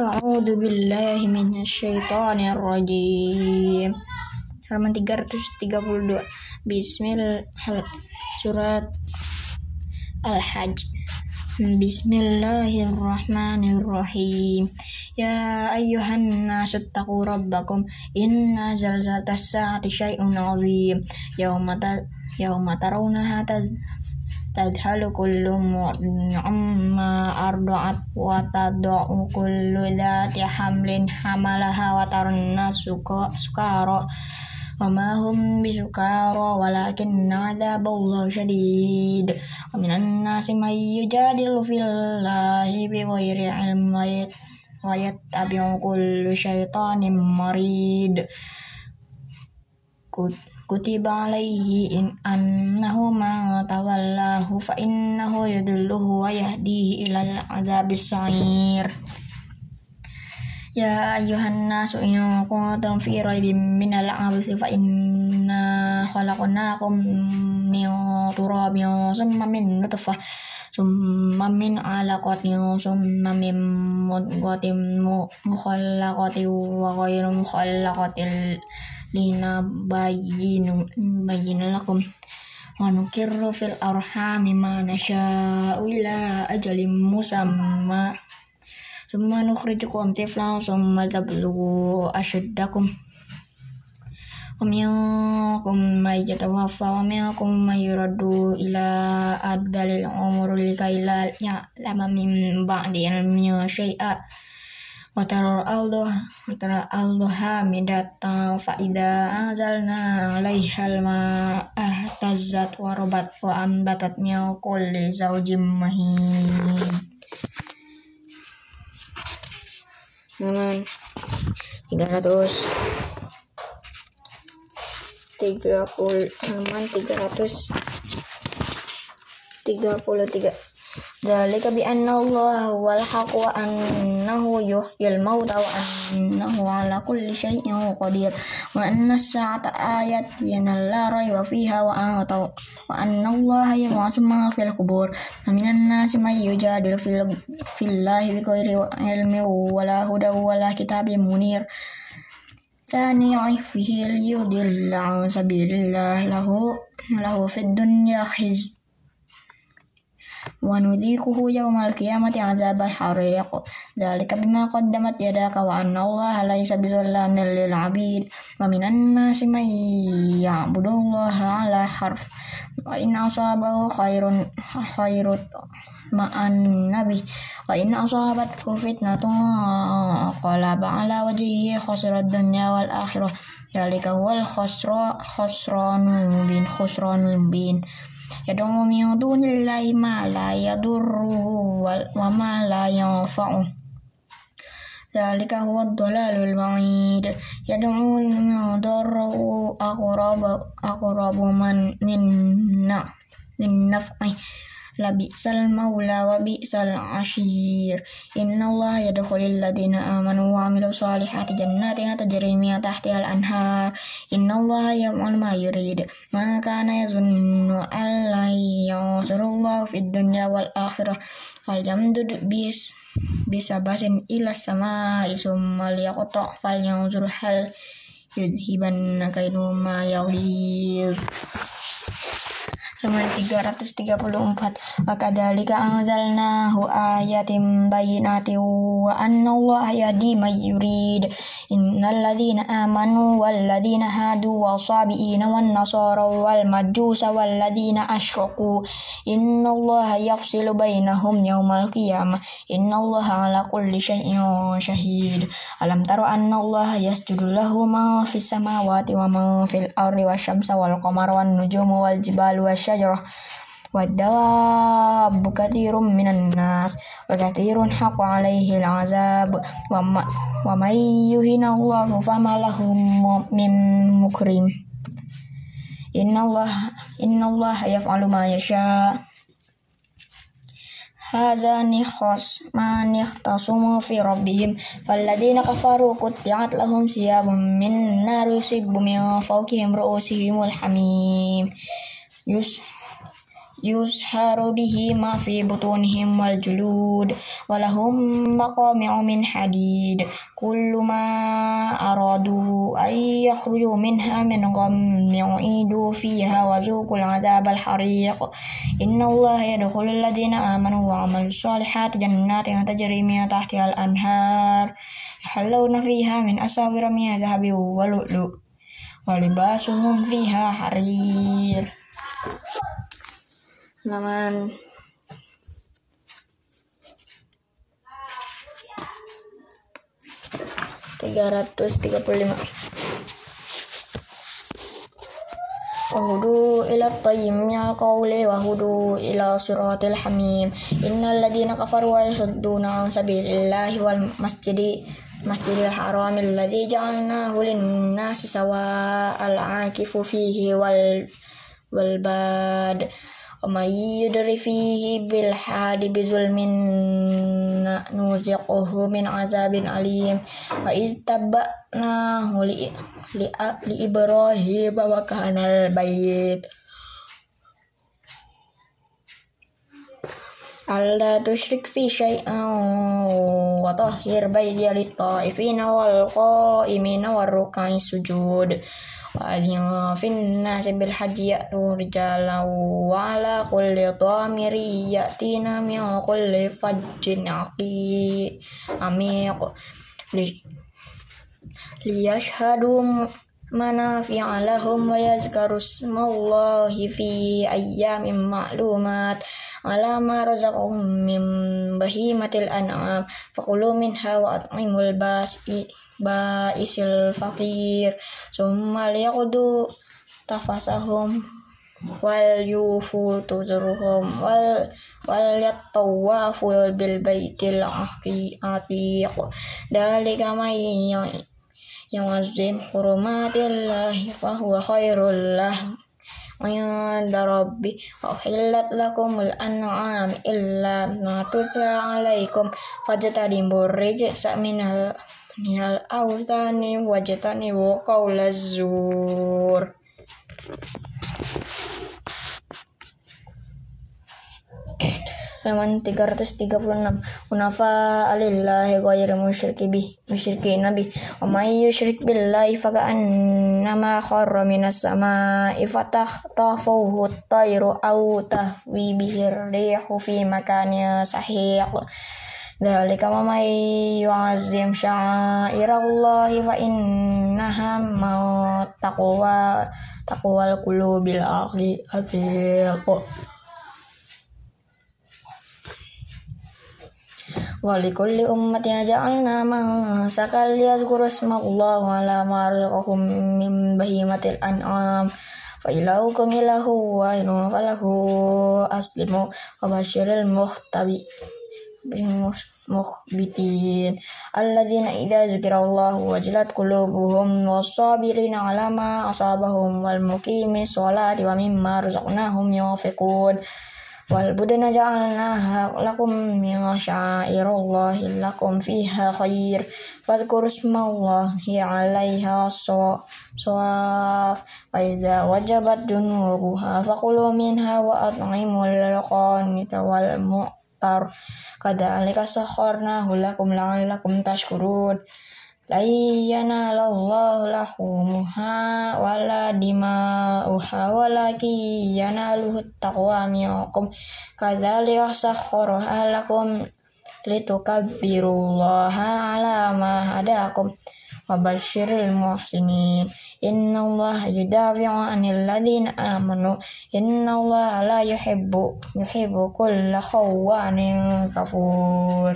A'udzu billahi minasyaitonir rajim. Halaman 332. Bismillah surat Al-Hajj. Bismillahirrahmanirrahim. Ya ayyuhan nasu taqu rabbakum inna zalzatas sa'ati syai'un 'azim. Yauma ta yauma tarawnaha tadhalu kullu amma arda'at wa tad'u kullu dhati hamlin hamalaha wa tarunna sukara wa ma hum bisukara walakinna adzaballahu syadid wa minan nasi may yujadilu fillahi bighairi ilmin wa yattabi'u kullu syaitanin marid kutiba alaihi in annahu ma tawallahu fa innahu yadulluhu wa yahdihi ilal azabis sa'ir Ya ayuhan nasu in kuntum fi raibin minal absi fa inna khalaqnakum min turabin summa min nutfah summa min alaqatin summa min mudghatin mukhallaqatin wa ghairu mukhallaqatin lina bayyinu bayyinu lakum wa nukirru fil arhami ma nasha'u ila ajalin musamma. Summa nukhrijukum tiflan summa tablughu ashuddakum. Wa minkum may yatawaffa wa minkum may yuraddu ila ardalil umur likay la ya'lama min ba'di ilmin syai'a wa taral ardu wa taral ardu hamidatan fa idza anzalna 'alaihal ma'a tazzat wa rabat wa ambatat min kulli zawjin mahin halaman 300 30 halaman 333 Dzalika bi anna Allah wal haq wa annahu yuhyil mauta wa annahu ala kulli syai'in qadir wa anna as-sa'ata ayatin la rayba fiha wa anta wa anna Allah yab'atsu ma fil qubur wa minan nasi may yujadilu fil fillahi bi ghairi ilmin wa la hudan wa la kitabin munir ثاني عفه ليضل عن سبيل الله له له في الدنيا خزي ونذيقه يوم القيامة عذاب الحريق ذلك بما قدمت يداك وأن الله ليس بظلام للعبيد ومن الناس من يعبد الله على حرف وإن أصابه خير خير مع النبي وإن أصابته فتنة انقلب على وجهه خسر الدنيا والآخرة ذلك هو الخسران المبين خسران المبين يدعو من دون الله ما لا يضره وما لا ينفعه ذلك هو الضلال البعيد يدعو من ضره أقرب أقرب من من نفعه Labisal maula wa bi'sal ashir. Inna Allah yadkhulil ladina amanu wa amilu salihati jannatin tajri min tahtiha al-anhar. Inna Allah yaf'al ma yurid. Ma kana yazunnu an la yansurullahu fid dunya wal akhirah. Fal duduk bis bisa basin ilas sama isum mal yakotok fal yanzur hal yudhiban kainu ma yaghir halaman 334 wa kadzalika anzalnahu ayatin bayyinatin wa anna Allah yahdi may yurid. Amanu wal ladzina hadu wa sabiina wan nasara wal majusa wal asyraku. Inna Allah yafsilu bainahum yaumal qiyamah. Inna Allah ala kulli syai'in syahid alam taro anna Allah yasjudu lahu ma fis samawati wa ma fil ardi wasyamsa wal qamara wan nujumu wal jibalu wasy الشجرة والدواب كثير من الناس وكثير حق عليه العذاب. ومن يهن الله فما له من مكرم. إن الله إن الله يفعل ما يشاء. هذان خصمان اختصموا في ربهم. فالذين كفروا قطعت لهم ثياب من نار يصب من فوقهم رؤوسهم الحميم. يسحر به ما في بطونهم والجلود ولهم مقامع من حديد كل ما أرادوا أن يخرجوا منها من غم يعيدوا فيها وذوقوا العذاب الحريق إن الله يدخل الذين آمنوا وعملوا الصالحات جنات تجري من تحتها الأنهار يحلون فيها من أساور من ذهب ولؤلؤ ولباسهم فيها حرير halaman tiga ratus tiga puluh lima. Ila tayyimnya qawli wahudu ila suratil hamim. Innal ladina kafaru wa yasudduna sabilillahi wal masjidi masjidil haram alladhi ja'alnahu lin nasi sawa al akifu fihi wal wal bad ومن يدر فيه بالحاد بظلم نوزقه من عذاب أليم وإذ تبأناه لإبراهيم وكان البيت ألا تشرك في شيئا وطهر بيتي للطائفين والقائمين والركع السجود وأذن في الناس بالحج يأتوا رجالا وعلى كل ضامر يأتين من كل فج عميق ليشهدوا منافع لهم ويذكروا اسم الله في أيام معلومات على ما رزقهم من بهيمة الأنعام فكلوا منها وأطعموا الباس بائس الفقير ثم ليقضوا تفسهم وليوفوا تزرهم وليطوافوا بالبيت العتيق ذلك من يعظم حرمات الله فهو خير له عند ربي أحلت لكم الأنعام إلا ما تتلى عليكم فاجتنبوا الرجس من awtani wajatani wa qawla zur. Halaman 336 Unafa alillahi ghayri musyriki bih musyriki nabi. Wa may yusyrik billahi faka'annama kharra minas sama'i fatahtafuhu at-tayru aw tahwi bihi rihu fi makanin sahiq ذلك ومن يعظم شعائر الله فإنها من تقوى تقوى القلوب العتيق ولكل أمة جعلنا منسكا ليذكروا اسم الله على ما رزقهم من بهيمة الأنعام فإلهكم إله واحد فله أسلموا وبشر mukhbitin. Alladzina idza zikrallahu wajilat qulubuhum wasabirina ala ma asabahum wal muqimi sholati wa mimma razaqnahum yunfiqun. Wal budana ja'alnaha lakum min sya'irillahi lakum fiha khair. Fadhkuru smallahi 'alaiha sawaf wa idza wajabat junubuha faqulu minha wa at'imul qanita wal mu' القانت والمؤمن tar kadzalika sakharnahu lakum la'allakum tashkurun la yanalallahu lahumuha wala dima'uha walaki yanaluhu taqwa minkum kadzalika sakharaha lakum litukabbirullaha ala ma hadakum وبشر المحسنين إن الله يدافع عن الذين آمنوا إن الله لا يحب يحب كل خوان كفور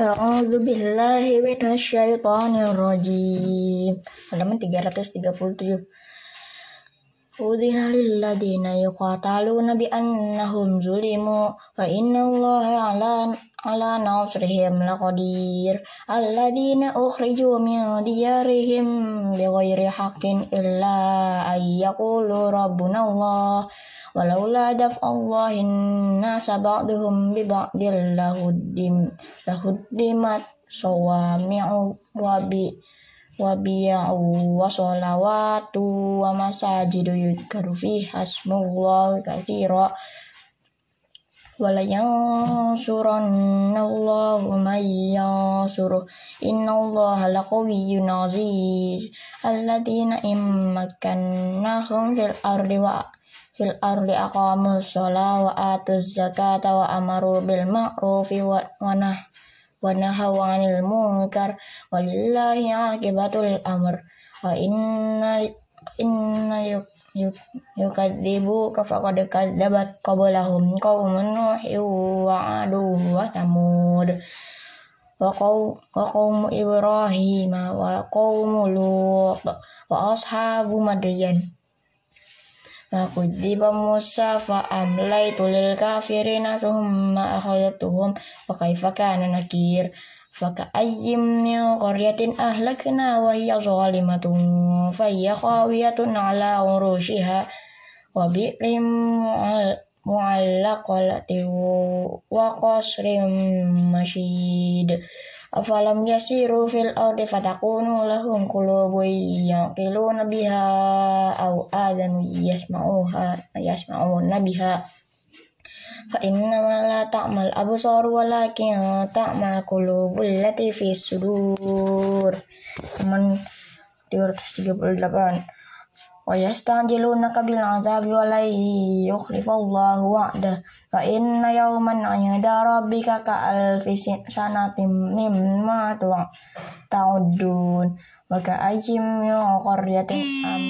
أعوذ بالله من الشيطان الرجيم halaman 337 Udhina lilladina yuqataluna bi annahum zulimu wa inna allaha ala ala nasrihim laqadir alladina ukhriju min diyarihim bighairi haqqin illa ay yaqulu rabbuna allah walaula daf'allahi nasa ba'duhum bi ba'dil lahuddim lahuddimat sawami'u wa bi wa biya'u wa sholawatu wa masajidu yudkaru fiha asmullah katsira wala yansuranna Allahu man yansuruh innallaha laqawiyyun aziz alladzina immakannahum fil ardi fil ardi aqamu sholat wa atuz zakata wa amaru bil ma'rufi wa nah wa nahaw 'anil munkar yukadzibu kafaqad kadzabat qablahum qaumun nuhin wa adu wa tamud wa qaum ibrahim wa qaum lut wa ashabu madyan wa kudziba musa fa amlaitu lil kafirina thumma akhadhatuhum wa kaifa kana nakir. فكأي من قرية أهلكنا وهي ظالمة فهي خاوية على عروشها وبئر معلقة وقصر مشيد أفلم يسيروا في الأرض فتكون لهم قلوب يعقلون بها أو آذن يسمعوها يسمعون بها fa inna ma la ta'mal absar walakin ta'mal qulubul lati fi sudur teman 238 ويستعجلونك بالعذاب ولن يخلف الله وعده فإن يوما عند ربك كألف سنة مما تعدون وكأي من قرية أم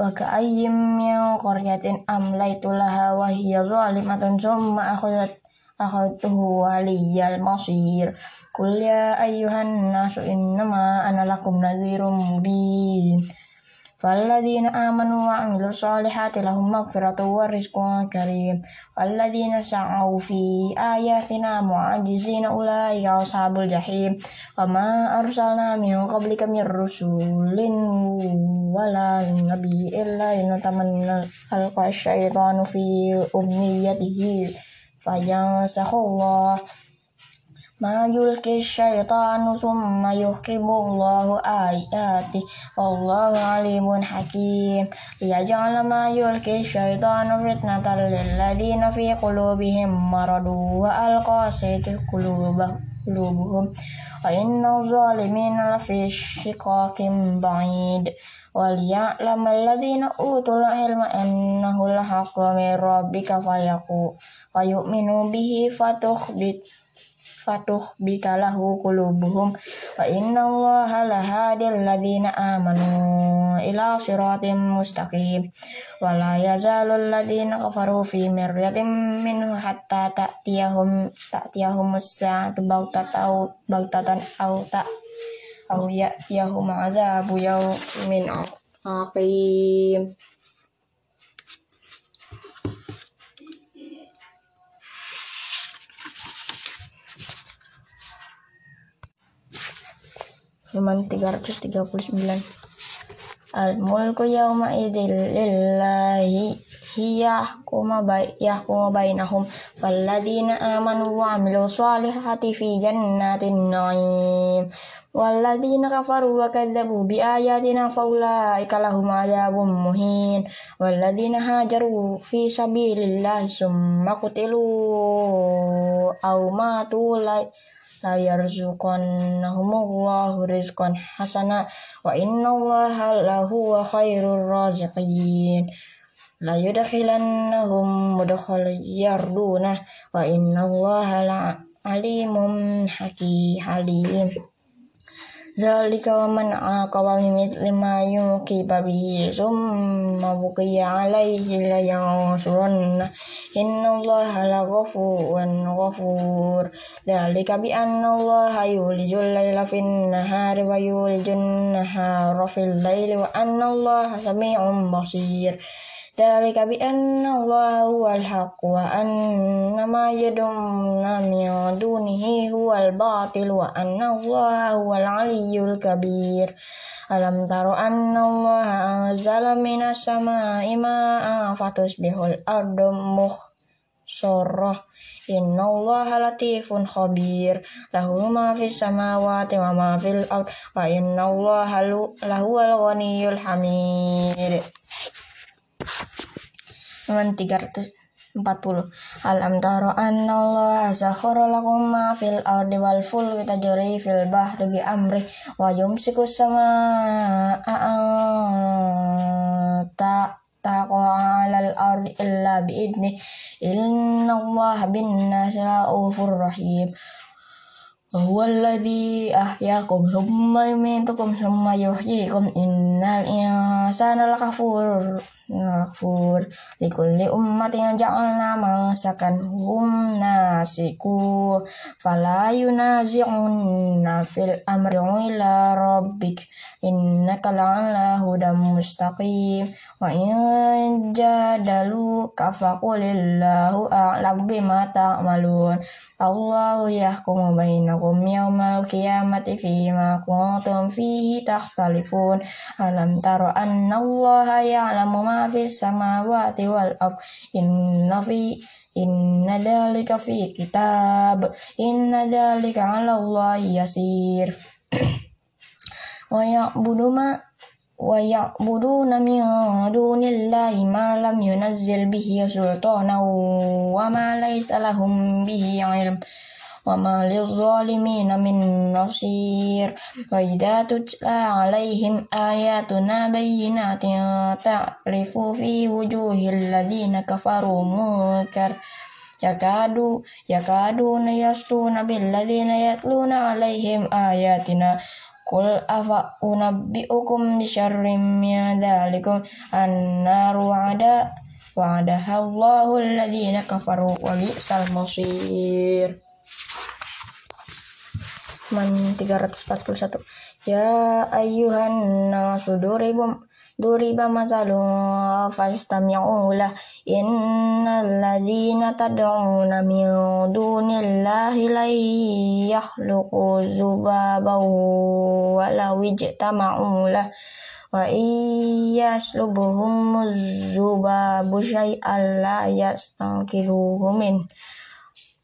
wa ka'ayyim min qaryatin amlaytu laha wa hiya zalimatun summa akhadhat akhadtuhu waliyal masir qul ya ayyuhan nasu innama ana lakum nadhirum mubin فالذين آمنوا وعملوا الصالحات لهم مغفرة ورزق كريم والذين سعوا في آياتنا معجزين أولئك أصحاب الجحيم وما أرسلنا من قبلك من رسول ولا نبي إلا يتمنى ألقى الشيطان في أمنيته فينسخ الله ما يلقي الشيطان ثم يحكم الله آياته. والله عليم حكيم. ليجعل ما يلقي الشيطان فتنة للذين في قلوبهم مرض وألقى قلوبهم. وإن الظالمين لفي شقاق بعيد. وليعلم الذين أوتوا العلم أنه الحق من ربك فيؤمنوا به فتخبت fatuh bitalahu qulubuhum. Wa inna allaha lahadil ladina amanu ila siratim mustaqim. Wa la yazalul ladina kafaru fi miryatin minhu hatta ta'tiyahum ta'tiyahum as-sa'atu baghtatan baghtatan au ta au ya'tiyahum azabu yaumin aqim halaman 339 al mulku yauma idzil lillahi yahkuma bay yahkuma bainahum falladina amanu wa amilu salihati fi jannatin na'im والذين كفروا وكذبوا بآياتنا فأولئك لهم عذاب مهين والذين هاجروا في سبيل الله ثم قتلوا أو ماتوا la yarzuqannahumullahu rizqan hasana wa innallaha lahu wa khairur raziqin. La yudkhilannahum mudkhal yarduna wa innallaha la alimun hakim halim Zalika wa man aqaba bimithli ma yuqiba bihi summa buqiya alaihi la yansurunna. Innallaha la ghafurun ghafur. Zalika bi anna allaha yulijul layla fin nahari wa yulijun nahara fil layli wa anna allaha sami'un basir ذلك بأن الله هو الحق وأن ما يدعون من دونه هو الباطل وأن الله هو العلي الكبير ألم تر أن الله أنزل من السماء ماء فتصبح الأرض مخصرة إن الله لطيف خبير له ما في السماوات وما في الأرض وإن الله لهو الغني الحميد Halaman 340 Alam taro anna Allah sakhara lakum ma fil ardi wal fulki tajri fil bahri bi amri wa yumsiku sama ta taqa alal ardi illa bi idni inna Allah bin nasi ra'ufur rahim وهو الذي أحياكم ثم يميتكم ثم يحييكم إن الإنسان لكفور Nakfur. Likulli ummatin ja'alna mansakan hum nasiku. Fala yunazi'unna fil amri ila rabbik. Innaka la'ala hudam mustaqim. Wa in jadalu kafaqulillahu a'lam bima ta'malun. Allahu yahkumu bainakum yawmal qiyamati fima kuntum fihi takhtalifun. Alam taro anna Allah ya'lamu ma Nafis sama samawati wal ab inna fi inna dalika fi kitab. Inna dalika ala Allah yasir. Wa ya'budu ma wa ya'buduna min dunillahi ma lam yunazzil bihi sultana wa ma laysa lahum bihi ilm. وما للظالمين من نصير وإذا تتلى عليهم آياتنا بينات تعرف في وجوه الذين كفروا منكر يكادوا يكادون يسطون بالذين يتلون عليهم آياتنا قل أفأنبئكم بشر من ذلكم النار وعدا وعدها الله الذين كفروا وبئس المصير Man 341 Ya ayyuhan nasu duribum duriba masalun fastami'u lah innal ladzina tad'una min dunillahi la yakhluqu zubaban walau ijtama'u lah. Wa iyaslubuhum zubabu syai'an la yastankiruhu min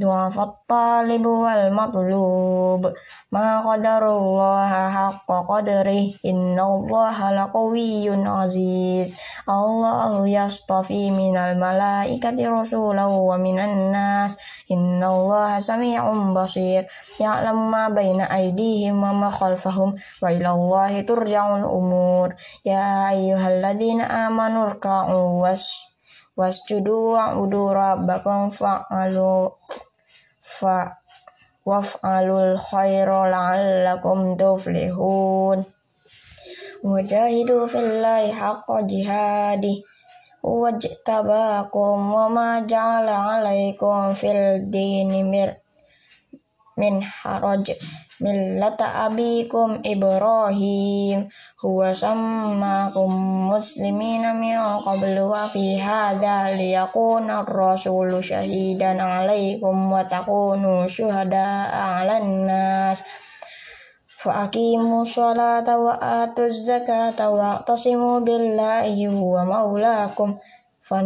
ضعف الطالب والمطلوب ما قدر الله حق قدره إن الله لقوي عزيز الله يصطفي من الملائكة رسولا ومن الناس إن الله سميع بصير يعلم ما بين أيديهم وما خلفهم وإلى الله ترجع الأمور يا أيها الذين آمنوا اركعوا واسجدوا واعبدوا ربكم فاعلوا fa waf'alul khaira la'allakum tuflihun. Wajahidu fillahi haqqa jihadi. Wajtabakum wa ma ja'ala alaikum fil dini mir min haraj. Millata abikum Ibrahim. Huwa sammakum muslimina min qablu wa fi hadha liyakuna ar-rasulu syahidan alaikum wa takunu syuhada 'alan nas fa aqimu sholata wa atuz zakata wa tasimu billahi huwa maulakum fa